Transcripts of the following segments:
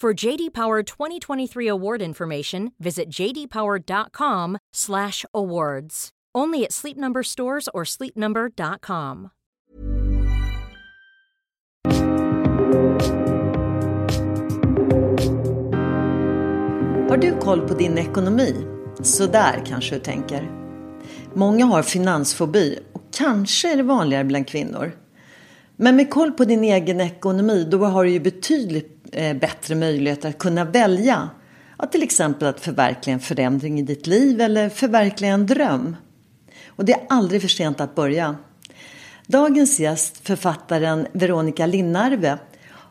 For JD Power 2023 award information, visit jdpower.com/awards. Only at Sleep Number stores or sleepnumber.com. Har du koll på din ekonomi? Så där kanske du tänker. Många har finansfobi och kanske är det vanligare bland kvinnor. Men med koll på din egen ekonomi då har du ju betydligt Eh, bättre möjligheter att kunna välja. Ja, till exempel att förverkliga en förändring i ditt liv eller förverkliga en dröm. Och det är aldrig för sent att börja. Dagens gäst, författaren Veronica Linnarve,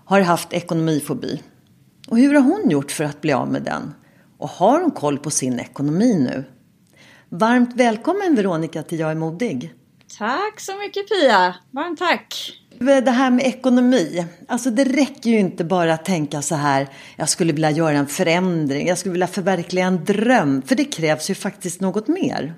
har haft ekonomifobi. Och hur har hon gjort för att bli av med den? Och har hon koll på sin ekonomi nu? Varmt välkommen Veronica till Jag är modig. Tack så mycket Pia! Varmt tack! Det här med ekonomi, alltså det räcker ju inte bara att tänka så här, jag skulle vilja göra en förändring, jag skulle vilja förverkliga en dröm, för det krävs ju faktiskt något mer.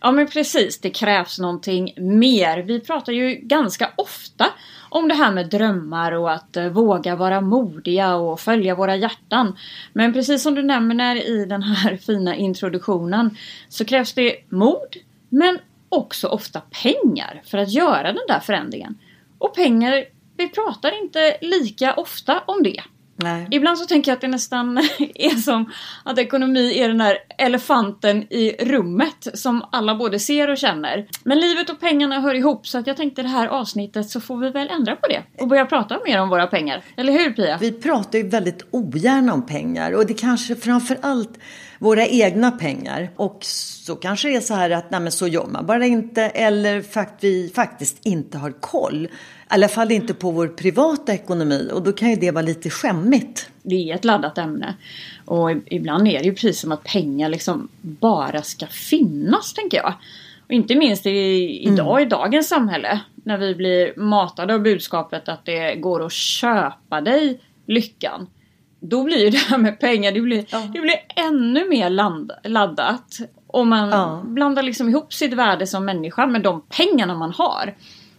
Ja men precis, det krävs någonting mer. Vi pratar ju ganska ofta om det här med drömmar och att uh, våga vara modiga och följa våra hjärtan. Men precis som du nämner i den här fina introduktionen så krävs det mod men också ofta pengar för att göra den där förändringen. Och pengar, vi pratar inte lika ofta om det. Nej. Ibland så tänker jag att det nästan är som att ekonomi är den där elefanten i rummet som alla både ser och känner. Men livet och pengarna hör ihop så att jag tänkte det här avsnittet så får vi väl ändra på det och börja prata mer om våra pengar. Eller hur Pia? Vi pratar ju väldigt ogärna om pengar och det kanske framför allt våra egna pengar. Och så kanske det är så här att nej men så gör man bara inte eller att vi faktiskt inte har koll. I alla fall inte på vår privata ekonomi och då kan ju det vara lite skämmigt. Det är ett laddat ämne. Och ibland är det ju precis som att pengar liksom bara ska finnas tänker jag. Och inte minst i, idag mm. i dagens samhälle. När vi blir matade av budskapet att det går att köpa dig lyckan då blir ju det här med pengar, det blir, ja. det blir ännu mer land, laddat. Och man ja. blandar liksom ihop sitt värde som människa med de pengarna man har.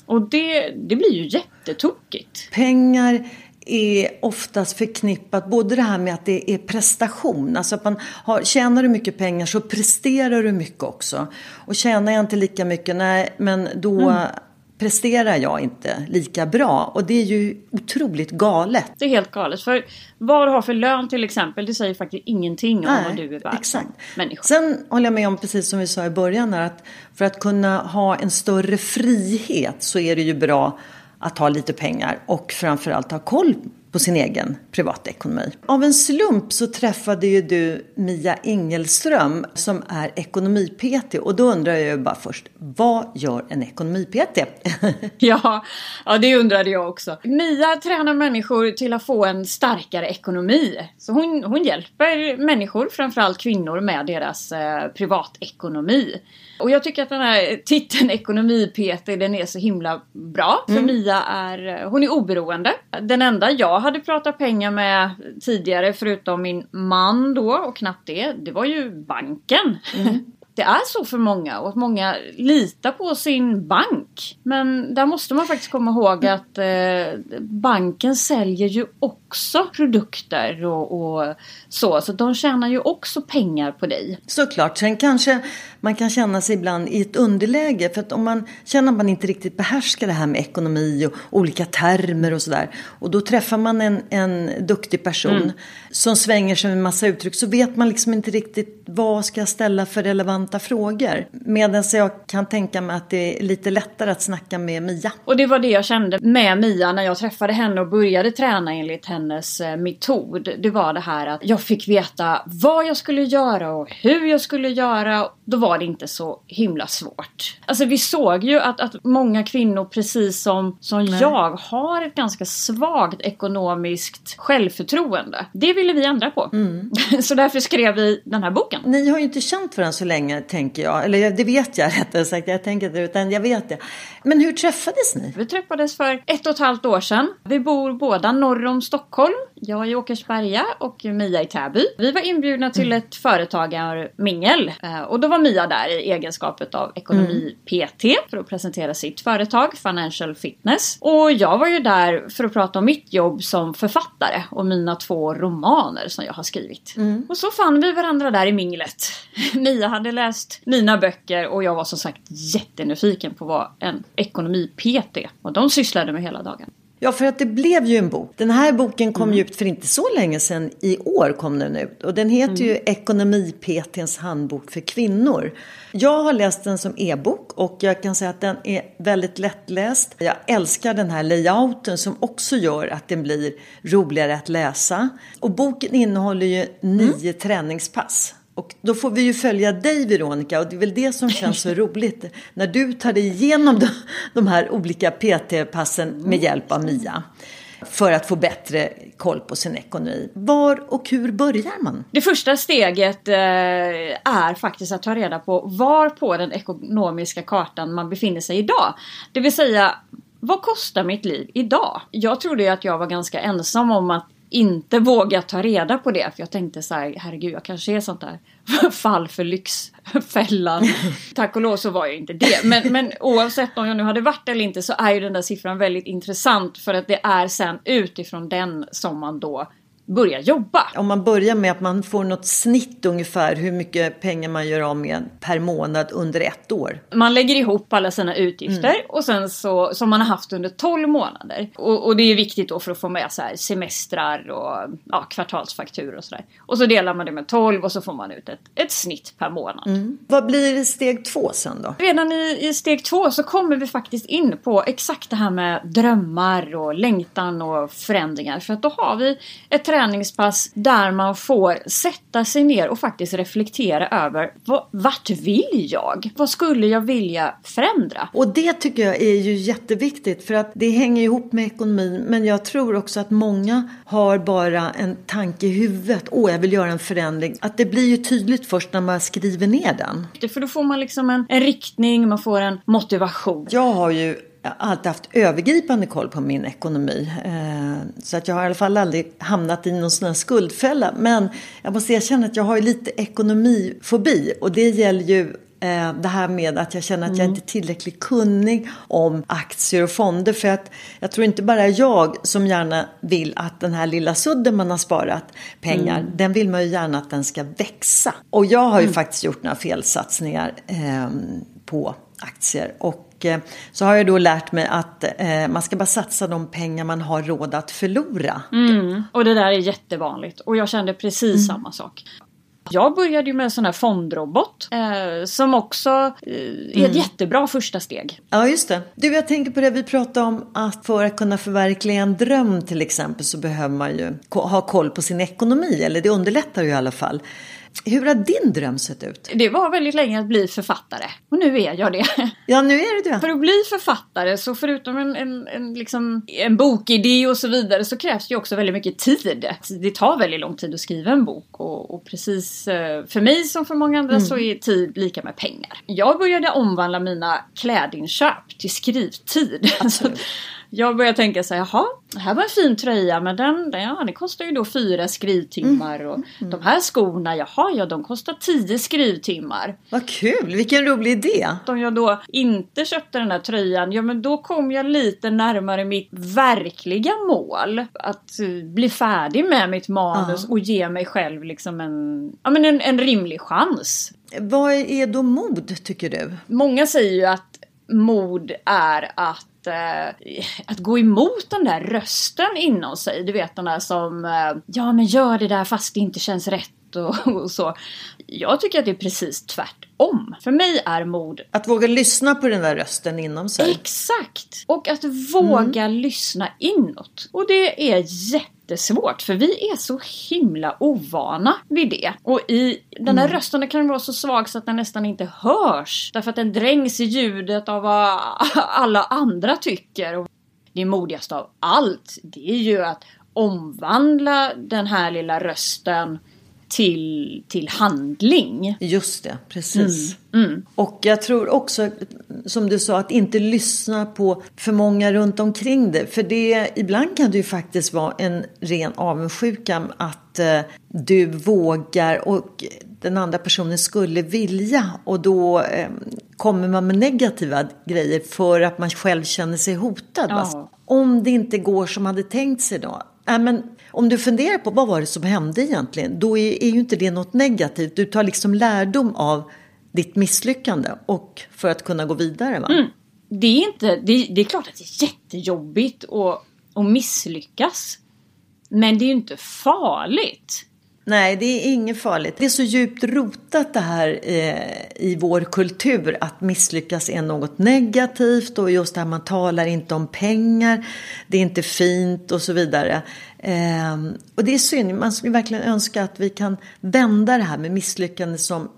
Och det, det blir ju jättetokigt. Pengar är oftast förknippat både det här med att det är prestation, alltså att man har, tjänar du mycket pengar så presterar du mycket också. Och tjänar jag inte lika mycket, nej men då mm presterar jag inte lika bra. Och det är ju otroligt galet. Det är helt galet. För vad du har för lön till exempel, det säger faktiskt ingenting om Nej, vad du är värd exakt. människa. Sen håller jag med om, precis som vi sa i början, att för att kunna ha en större frihet så är det ju bra att ha lite pengar och framförallt ha koll på sin egen privatekonomi. Av en slump så träffade ju du Mia Ingelström som är ekonomi-PT och då undrar jag ju bara först, vad gör en ekonomi-PT? ja, ja, det undrade jag också. Mia tränar människor till att få en starkare ekonomi. Så hon, hon hjälper människor, framförallt kvinnor, med deras eh, privatekonomi. Och jag tycker att den här titeln ekonomi-PT den är så himla bra. För mm. Mia är, hon är oberoende. Den enda jag hade pratat pengar med tidigare förutom min man då och knappt det, det var ju banken. Mm. det är så för många och att många litar på sin bank. Men där måste man faktiskt komma ihåg att eh, banken säljer ju också produkter och, och så. Så de tjänar ju också pengar på dig. Såklart. Sen kanske man kan känna sig ibland i ett underläge. För att om man känner att man inte riktigt behärskar det här med ekonomi och olika termer och sådär. Och då träffar man en, en duktig person mm. som svänger sig med en massa uttryck. Så vet man liksom inte riktigt vad ska jag ställa för relevanta frågor. Medan jag kan tänka mig att det är lite lättare att snacka med Mia. Och det var det jag kände med Mia när jag träffade henne och började träna enligt hennes eh, metod. Det var det här att jag fick veta vad jag skulle göra och hur jag skulle göra. Då var det inte så himla svårt. Alltså vi såg ju att, att många kvinnor precis som, som jag har ett ganska svagt ekonomiskt självförtroende. Det ville vi ändra på. Mm. så därför skrev vi den här boken. Ni har ju inte känt varandra så länge tänker jag. Eller det vet jag rättare sagt. Jag tänker det utan jag vet det. Men hur träffades ni? Vi träffades för ett och ett halvt år sedan. Vi bor båda norr om Stockholm. Jag i Åkersberga och Mia i Täby. Vi var inbjudna till mm. ett företagarmingel. Eh, och då var Mia där i egenskapet av ekonomi-PT för att presentera sitt företag Financial Fitness. Och jag var ju där för att prata om mitt jobb som författare och mina två romaner som jag har skrivit. Mm. Och så fann vi varandra där i minglet. Mia hade läst mina böcker och jag var som sagt jättenyfiken på vad en ekonomi-PT och de sysslade med hela dagen. Ja, för att det blev ju en bok. Den här boken kom mm. ju ut för inte så länge sedan. I år kom den ut. Och den heter mm. ju Ekonomi-PTns handbok för kvinnor. Jag har läst den som e-bok och jag kan säga att den är väldigt lättläst. Jag älskar den här layouten som också gör att den blir roligare att läsa. Och boken innehåller ju nio mm. träningspass. Och då får vi ju följa dig Veronica och det är väl det som känns så roligt. När du tar dig igenom de, här olika PT-passen med hjälp av Mia. För att få bättre koll på sin ekonomi. Var och hur börjar man? Det första steget eh, är faktiskt att ta reda på var på den ekonomiska kartan man befinner sig idag. Det vill säga, vad kostar mitt liv idag? Jag trodde att jag var ganska ensam om att inte våga ta reda på det. För jag tänkte så här, herregud jag kanske är sånt där fall för Lyxfällan. Tack och lov så var jag inte det. Men, men oavsett om jag nu hade varit eller inte så är ju den där siffran väldigt intressant. För att det är sen utifrån den som man då börja jobba. Om man börjar med att man får något snitt ungefär hur mycket pengar man gör av med per månad under ett år. Man lägger ihop alla sina utgifter mm. och sen så som man har haft under 12 månader. Och, och, det är viktigt då för att få med så semestrar och ja, kvartalsfakturor och sådär. Och så delar man det med 12 och så får man ut ett, ett snitt per månad. Mm. Vad blir steg två sen då? Redan i, i steg två så kommer vi faktiskt in på exakt det här med drömmar och längtan och förändringar. För att då har vi ett träningspass där man får sätta sig ner och faktiskt reflektera över vart vill jag? Vad skulle jag vilja förändra? Och det tycker jag är ju jätteviktigt för att det hänger ihop med ekonomin men jag tror också att många har bara en tanke i huvudet. Åh, jag vill göra en förändring. Att det blir ju tydligt först när man skriver ner den. För då får man liksom en, en riktning, man får en motivation. Jag har ju alltid haft övergripande koll på min ekonomi. Eh, så att jag har i alla fall aldrig hamnat i någon sån här skuldfälla. Men jag måste erkänna att jag har lite ekonomifobi. Och det gäller ju eh, det här med att jag känner att jag mm. inte är tillräckligt kunnig om aktier och fonder. För att jag tror inte bara jag som gärna vill att den här lilla sudden man har sparat pengar, mm. den vill man ju gärna att den ska växa. Och jag har ju mm. faktiskt gjort några felsatsningar eh, på aktier. Och Eh, så har jag då lärt mig att eh, man ska bara satsa de pengar man har råd att förlora. Mm. Och det där är jättevanligt och jag kände precis mm. samma sak. Jag började ju med en sån här fondrobot eh, som också eh, är ett mm. jättebra första steg. Ja, just det. Du, jag tänker på det vi pratade om att för att kunna förverkliga en dröm till exempel så behöver man ju ha koll på sin ekonomi, eller det underlättar ju i alla fall. Hur har din dröm sett ut? Det var väldigt länge att bli författare. Och nu är jag det. Ja, nu är du det. För att bli författare så förutom en, en, en, liksom, en bokidé och så vidare så krävs det ju också väldigt mycket tid. Det tar väldigt lång tid att skriva en bok och, och precis eh, för mig som för många andra mm. så är tid lika med pengar. Jag började omvandla mina klädinköp till skrivtid. Jag börjar tänka så här, jaha, det här var en fin tröja men den, den, ja, den kostar ju då fyra skrivtimmar och Mm. de här skorna, jaha, ja de kostar tio skrivtimmar. Vad kul, vilken rolig idé. Om jag då inte köpte den här tröjan, ja men då kom jag lite närmare mitt verkliga mål. Att eh, bli färdig med mitt manus och ge mig själv liksom en, ja, men en, en rimlig chans. Vad är då mod, tycker du? Många säger ju att mod är att, Eh, att gå emot den där rösten inom sig. Du vet den där som, eh, ja men gör det där fast det inte känns rätt och, och så. Jag tycker att det är precis tvärtom. För mig är mod Att våga lyssna på den där rösten inom sig. Exakt! Och att våga lyssna inåt. Och det är jättesvårt för vi är så himla ovana vid det. Och i den här rösten den kan vara så svag så att den nästan inte hörs. Därför att den drängs i ljudet av vad alla andra tycker. Och det modigaste av allt det är ju att omvandla den här lilla rösten till, till handling. Just det, precis. Mm. Och jag tror också, som du sa, att inte lyssna på för många runt omkring det. För det, ibland kan det ju faktiskt vara en ren avundsjuka att eh, du vågar och den andra personen skulle vilja. Och då eh, kommer man med negativa grejer för att man själv känner sig hotad. Ja. Om det inte går som man hade tänkt sig då. Äh, men om du funderar på vad var det som hände egentligen, då är, är ju inte det något negativt. Du tar liksom lärdom av ditt misslyckande och för att kunna gå vidare. Va? Mm. det är inte, det, det är klart att det är jättejobbigt att, att misslyckas. Men det är ju inte farligt. Nej, det är inget farligt. Det är så djupt rotat det här eh, i vår kultur att misslyckas är något negativt och just det här man talar inte om pengar, det är inte fint och så vidare. Eh, och det är synd, man skulle verkligen önska att vi kan vända det här med misslyckande som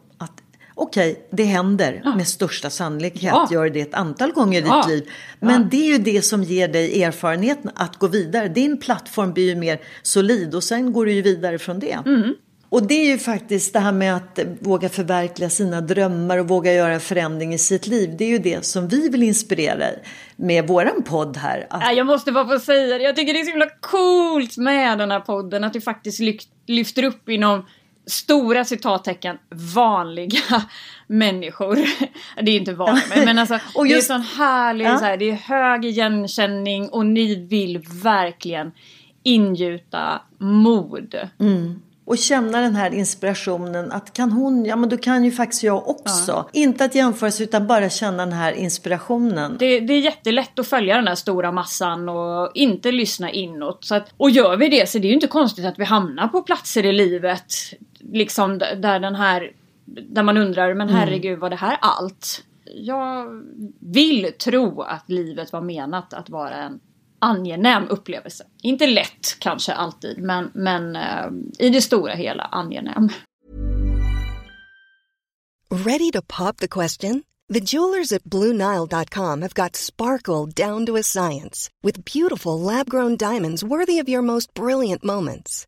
okej, det händer med största sannolikhet, Ja. gör det ett antal gånger i Ja. ditt liv. Men det är ju det som ger dig erfarenheten att gå vidare. Din plattform blir ju mer solid och sen går du ju vidare från det. Och det är ju faktiskt det här med att våga förverkliga sina drömmar och våga göra förändring i sitt liv. Det är ju det som vi vill inspirera med våran podd här. Att, Jag måste bara få säga det. Jag tycker det är så himla coolt med den här podden. Att vi faktiskt lyft, lyfter upp inom stora citattecken vanliga människor. Det är inte vanligt men, men alltså Och det är just- sån härlig, Ja. så här, det är hög igenkänning och ni vill verkligen ingjuta mod. och känna den här inspirationen att kan hon, ja men då kan ju faktiskt jag också. Inte att jämföra sig utan bara känna den här inspirationen. Det, det är jättelätt att följa den här stora massan och inte lyssna inåt. Så att, och gör vi det så är det ju inte konstigt att vi hamnar på platser i livet liksom där den här där man undrar, men herregud var det här allt? Jag vill tro att livet var menat att vara en angenäm upplevelse. Inte lätt kanske alltid, men, men eh, i det stora hela angenäm. Ready to pop the question? The jewelers at BlueNile.com have got sparkle down to a science with beautiful lab grown diamonds worthy of your most brilliant moments.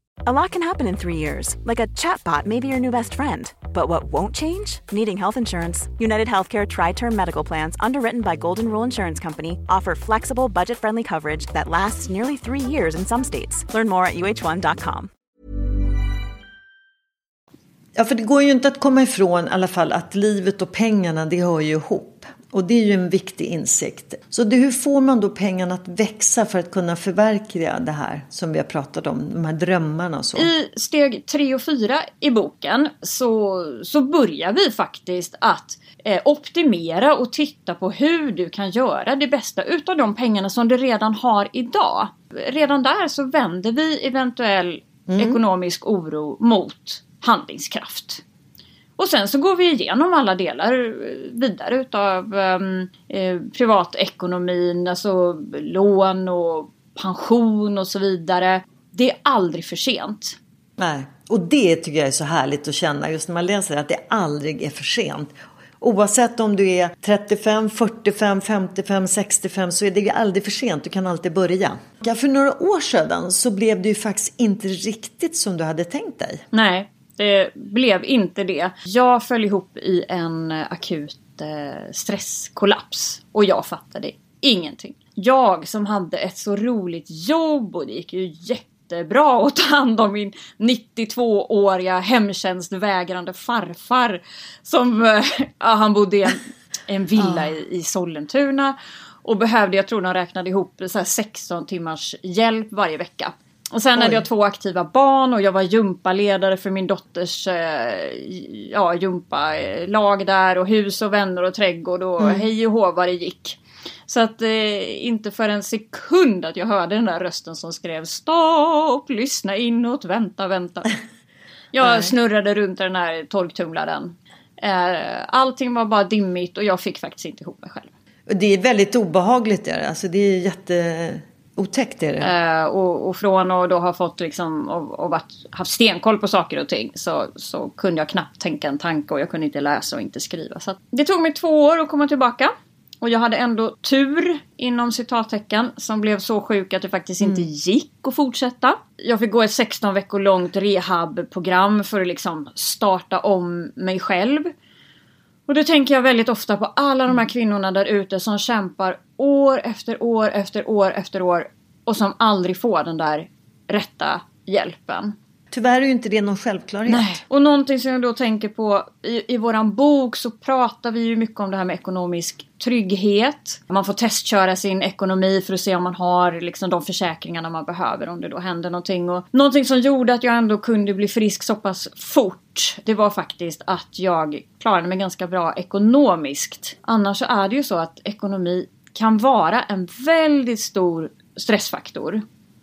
A lot can happen in three years, like a chatbot may be your new best friend. But what won't change? Needing health insurance. United Healthcare Tri Term Medical Plans, underwritten by Golden Rule Insurance Company, offer flexible, budget friendly coverage that lasts nearly three years in some states. Learn more at uh1.com. Ja, för det går ju inte att komma ifrån i alla fall att livet och pengarna, det hör ju ihop. Och det är ju en viktig insikt. Så det, hur får man då pengarna att växa för att kunna förverkliga det här som vi har pratat om, de här drömmarna och så? I steg 3 och 4 i boken så, så börjar vi faktiskt att eh, optimera och titta på hur du kan göra det bästa utav de pengarna som du redan har idag. Redan där så vänder vi eventuell mm. ekonomisk oro mot handlingskraft. Och sen så går vi igenom alla delar vidare utav um, eh, privatekonomin, alltså lån och pension och så vidare. Det är aldrig för sent. Nej, och det tycker jag är så härligt att känna just när man läser att det aldrig är för sent. Oavsett om du är 35, 45, 55, 65 så är det aldrig för sent. Du kan alltid börja. Ja, för några år sedan så blev det ju faktiskt inte riktigt som du hade tänkt dig. Nej, det blev inte det. Jag föll ihop i en akut eh, stresskollaps och jag fattade ingenting. Jag som hade ett så roligt jobb och det gick ju jättebra att ta hand om min 92-åriga hemtjänstvägrande farfar. Som, eh, ja, han bodde i en, en villa i, i Sollentuna. Och behövde, jag tror de räknade ihop, så 16 timmars hjälp varje vecka. Och sen Oj. hade jag två aktiva barn och jag var gympaledare för min dotters eh, ja, gympalag där och hus och vänner och trädgård och mm. hej och hå vad det gick. Så att eh, inte för en sekund att jag hörde den där rösten som skrev stopp, lyssna inåt, vänta, vänta. Jag snurrade runt den här torktumlaren. Eh, allting var bara dimmigt och jag fick faktiskt inte ihop mig själv. Det är väldigt obehagligt. Där. Alltså det är jätte Otäckt är det. Eh, och, och, från att då ha fått liksom och, och varit, haft stenkoll på saker och ting så, så kunde jag knappt tänka en tanke och jag kunde inte läsa och inte skriva. Så det tog mig två år att komma tillbaka. Och jag hade ändå tur inom citattecken som blev så sjuk att det faktiskt inte mm. gick att fortsätta. Jag fick gå ett 16 veckor långt rehabprogram för att liksom starta om mig själv. Och då tänker jag väldigt ofta på alla de här kvinnorna där ute som kämpar år efter år efter år efter år och som aldrig får den där rätta hjälpen. Tyvärr är ju inte det någon självklarhet. Nej. Och någonting som jag då tänker på i, i våran bok så pratar vi ju mycket om det här med ekonomisk trygghet. Man får testköra sin ekonomi för att se om man har liksom de försäkringarna man behöver om det då händer någonting. Och någonting som gjorde att jag ändå kunde bli frisk så pass fort det var faktiskt att jag klarade mig ganska bra ekonomiskt. Annars så är det ju så att ekonomi kan vara en väldigt stor stressfaktor.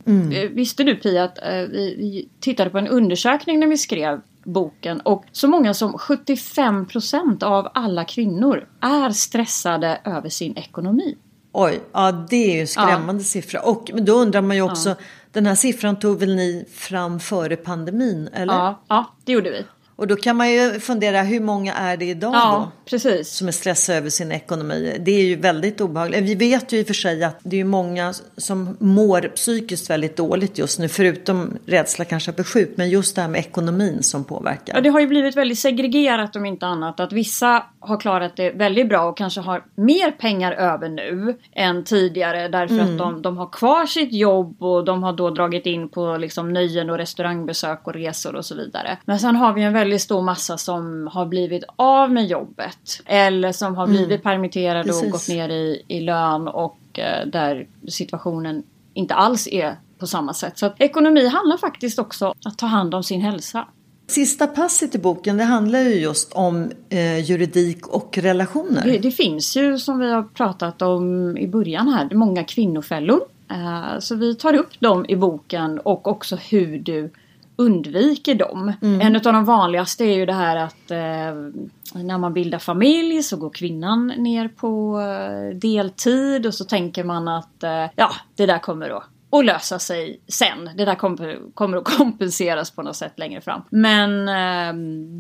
Mm. Eh, visste du Pia att eh, vi tittade på en undersökning när vi skrev boken och så många som 75% av alla kvinnor är stressade över sin ekonomi. Oj, ja det är ju en skrämmande ja. siffra. Och då undrar man ju också, ja. den här siffran tog väl ni fram före pandemin, eller? Ja, ja det gjorde vi. Och då kan man ju fundera, hur många är det idag ja, då? Precis. Som är stressade över sin ekonomi. Det är ju väldigt obehagligt. Vi vet ju i och för sig att det är många som mår psykiskt väldigt dåligt just nu. Förutom rädsla kanske för sjuk. Men just det här med ekonomin som påverkar. Ja, det har ju blivit väldigt segregerat om inte annat. Att vissa har klarat det väldigt bra och kanske har mer pengar över nu än tidigare. Därför mm. att de, de har kvar sitt jobb och de har då dragit in på liksom nöjen och restaurangbesök och resor och så vidare. Men sen har vi en väldigt väldigt stor massa som har blivit av med jobbet. Eller som har blivit mm. permitterade Precis. och gått ner i, i lön och eh, där situationen inte alls är på samma sätt. Så att ekonomi handlar faktiskt också om att ta hand om sin hälsa. Sista passet i boken det handlar ju just om eh, juridik och relationer. Det, det, finns ju som vi har pratat om i början här många kvinnofällor. Eh, så vi tar upp dem i boken och också hur du undviker dem. Mm. En av de vanligaste är ju det här att eh, när man bildar familj så går kvinnan ner på eh, deltid och så tänker man att eh, ja, det där kommer då och lösa sig sen. Det där kommer, kommer att kompenseras på något sätt längre fram. Men eh,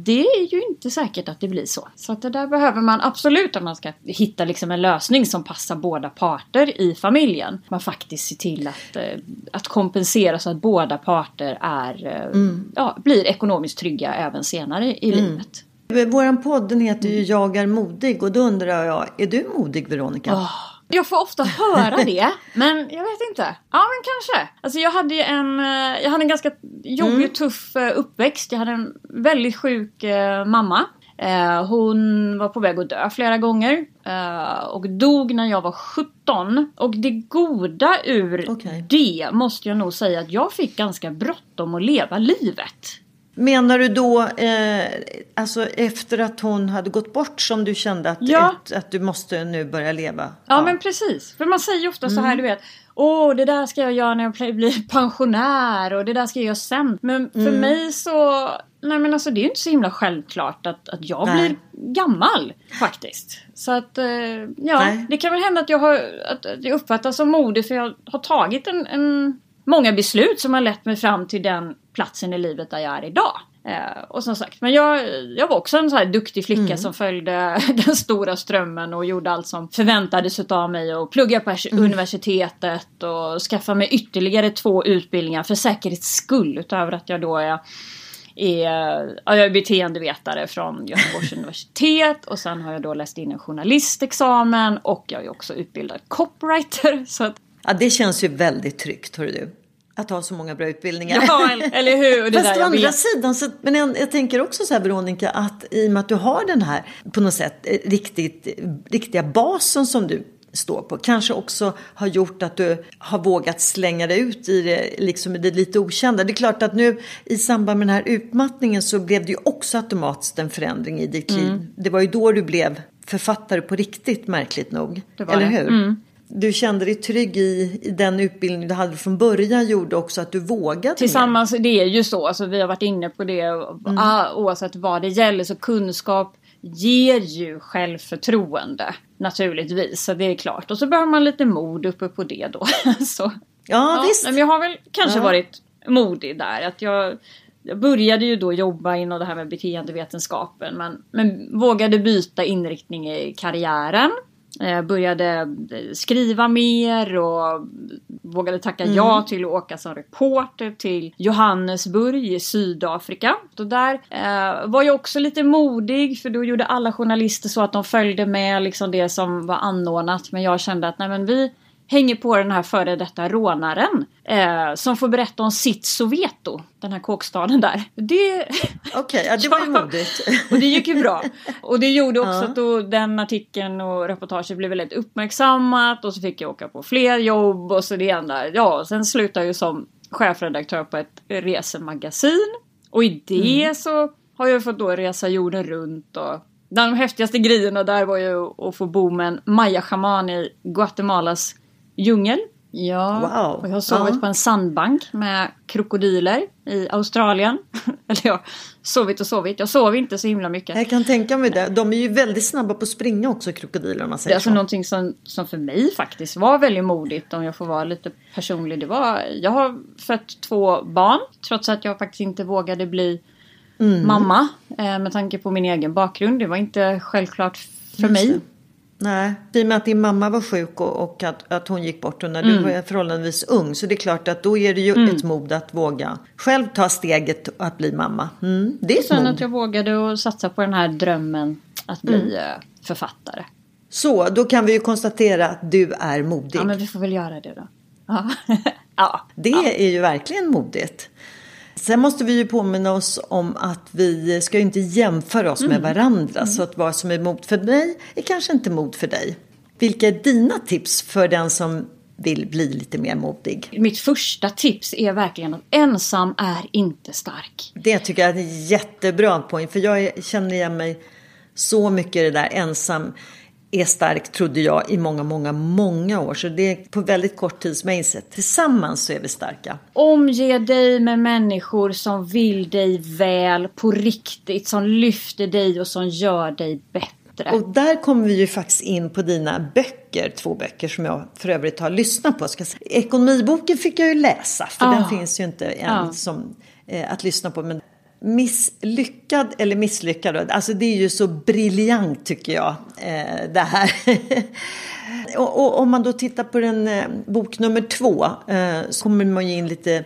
det är ju inte säkert att det blir så. Så att det där behöver man absolut om man ska hitta liksom en lösning som passar båda parter i familjen. Man faktiskt ser till att, eh, att kompensera så att båda parter är, eh, mm. ja, blir ekonomiskt trygga även senare i mm. livet. Våran podd heter ju Jag är modig och då undrar jag, är du modig Veronica? Oh. Jag får ofta höra det, men jag vet inte. Ja, men kanske. Alltså jag hade ju en, eh, jag hade en ganska jobbig och mm. tuff eh, uppväxt. Jag hade en väldigt sjuk eh, mamma. Eh, hon var på väg att dö flera gånger eh, och dog när jag var 17. Och det goda ur Okej. det måste jag nog säga att jag fick ganska bråttom att leva livet. Menar du då eh, alltså efter att hon hade gått bort som du kände att, Ja. ett, att du måste nu börja leva? Ja, men precis. För man säger ofta så här, du vet. Åh, det där ska jag göra när jag blir pensionär och det där ska jag göra sen. Men för mig så... Nej men alltså det är ju inte så himla självklart att, att jag Nej. blir gammal faktiskt. Så att, eh, ja, Nej. det kan väl hända att jag har... Att jag uppfattas som modig för jag har tagit en, en, många beslut som har lett mig fram till den platsen i livet där jag är idag. Eh, och som sagt, men jag, jag var också en så här duktig flicka som följde den stora strömmen och gjorde allt som förväntades av mig och plugga på universitetet och skaffa mig ytterligare två utbildningar för säkerhets skull utöver att jag då är är, ja, jag är beteendevetare från Göteborgs universitet och sen har jag då läst in en journalistexamen och jag är också utbildad copywriter. Så att, Ja, det känns ju väldigt tryggt, hör du. Att ha så många bra utbildningar. ja, eller- hur? Det Fast å andra vet. sidan, så, men jag, jag tänker också så här Veronica, att i och med att du har den här på något sätt eh, riktigt, riktiga basen som du står på, kanske också har gjort att du har vågat slänga dig ut i det, liksom i det lite okända. Det är klart att nu i samband med den här utmattningen så blev det ju också automatiskt en förändring i ditt liv. Mm. Det var ju då du blev författare på riktigt, märkligt nog. Eller det. hur? Mm. Du kände dig trygg i, i den utbildning du hade från början gjorde också att du vågade mer. Tillsammans, det är ju så, alltså, vi har varit inne på det ah, oavsett vad det gäller. Så kunskap ger ju självförtroende naturligtvis. Så det är klart. Och så behöver man lite mod uppe på det då. så, Ja, visst. nej, Men jag har väl kanske Ja. varit modig där. Att jag, jag började ju då jobba inom det här med beteendevetenskapen. Men, men vågade byta inriktning i karriären. Eh, började skriva mer och vågade tacka ja till att åka som reporter till Johannesburg i Sydafrika. Och där eh, var jag också lite modig för då gjorde alla journalister så att de följde med liksom det som var anordnat. Men jag kände att nej men vi hänger på den här före detta rånaren eh, som får berätta om sitt Soweto, den här kåkstaden där. Det, Okej, ja, det var ju modigt. och det gick ju bra. Och det gjorde också Ja. att då den artikeln och reportaget blev väldigt uppmärksammat och så fick jag åka på fler jobb och så det enda. Ja, sen slutade jag ju som chefredaktör på ett resemagasin. Och i det Mm. så har jag fått då resa jorden runt och de häftigaste grejerna där var ju att få bo med en maya-shaman i Guatemalas djungel. Ja, Wow. och jag har sovit Ja. på en sandbank med krokodiler i Australien. Eller ja, sovit och sovit. Jag sov inte så himla mycket. Jag kan tänka mig det. De är ju väldigt snabba på att springa också, krokodiler om man Det är alltså så. någonting som, som för mig faktiskt var väldigt modigt om jag får vara lite personlig. Det var, jag har fött två barn trots att jag faktiskt inte vågade bli Mm. mamma. Eh, med tanke på min egen bakgrund. Det var inte självklart för mig. det. Nej, i och med att din mamma var sjuk och, och att, att hon gick bort och när Mm. du var förhållandevis ung. Så det är klart att då är det ju ett mod att våga själv ta steget att bli mamma. Mm, det är Sen mod. att jag vågade att satsa på den här drömmen att bli Mm. eh, författare. Så, då kan vi ju konstatera att du är modig. Ja men vi får väl göra det då. Ja. ja. Det är ju verkligen modigt. Sen måste vi ju påminna oss om att vi ska ju inte jämföra oss med varandra. Så att vad som är mod för mig är kanske inte mod för dig. Vilka är dina tips för den som vill bli lite mer modig? Mitt första tips är verkligen att ensam är inte stark. Det tycker jag är en jättebra poäng. För jag känner igen mig så mycket i det där ensam är stark trodde jag i många, många, många år. Så det är på väldigt kort tid som jag insett. Tillsammans så är vi starka. Omge dig med människor som vill dig väl på riktigt, som lyfter dig och som gör dig bättre. Och där kommer vi ju faktiskt in på dina böcker, två böcker som jag för övrigt har lyssnat på. Ska. Ekonomiboken fick jag ju läsa, för Ah. den finns ju inte än Ah. som, eh, att lyssna på. Men misslyckad eller misslyckad, alltså det är ju så briljant tycker jag, eh, det här. och, och om man då tittar på den eh, bok nummer två eh, så kommer man ju in lite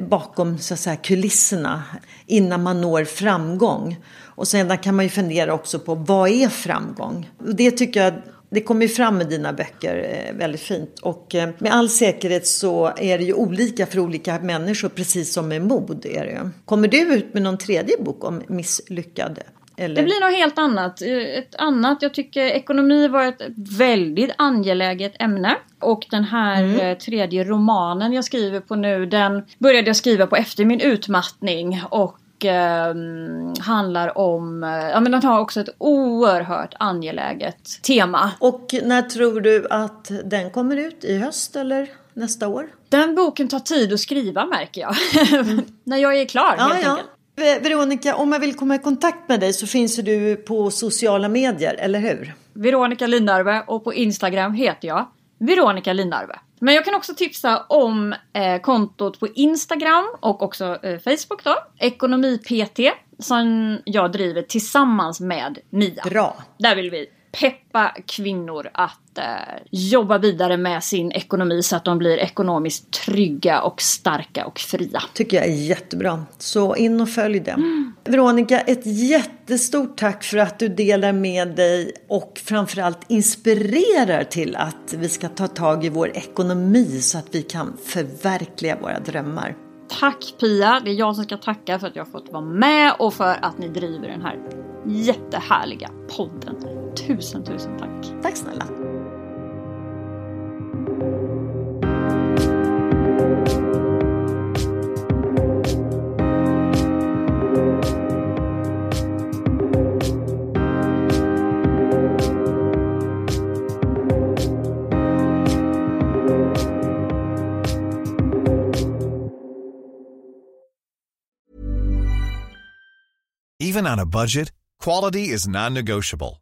bakom så att säga, kulisserna innan man når framgång. Och sen kan man ju fundera också på vad är framgång? Och det tycker jag det kommer ju fram i dina böcker eh, väldigt fint. Och eh, med all säkerhet så är det ju olika för olika människor, precis som med mod är det. Kommer du ut med någon tredje bok om misslyckad Eller? Det blir något helt annat. Eh, ett annat, jag tycker ekonomi var ett väldigt angeläget ämne. Och den här Mm. tredje romanen jag skriver på nu, den började jag skriva på efter min utmattning. Och ehm, handlar om, eh, ja men den har också ett oerhört angeläget tema. Och när tror du att den kommer ut? I höst eller nästa år? Den boken tar tid att skriva märker jag. När jag är klar Ja, helt ja. enkelt. Ve- Veronica, om man vill komma i kontakt med dig så finns du på sociala medier, eller hur? Veronica Lindarve och på Instagram heter jag Veronica Lindarve. Men jag kan också tipsa om eh, kontot på Instagram och också eh, Facebook då. Ekonomi-PT som jag driver tillsammans med Mia. Bra. Där vill vi peppa kvinnor att eh, jobba vidare med sin ekonomi så att de blir ekonomiskt trygga och starka och fria. Tycker jag är jättebra. Så in och följ det. Veronica, ett jättestort tack för att du delar med dig och framförallt inspirerar till att vi ska ta tag i vår ekonomi så att vi kan förverkliga våra drömmar. Tack Pia! Det är jag som ska tacka för att jag har fått vara med och för att ni driver den här jättehärliga podden. Tusen, tusen tack! Tack snälla. Even on a budget, quality is non-negotiable.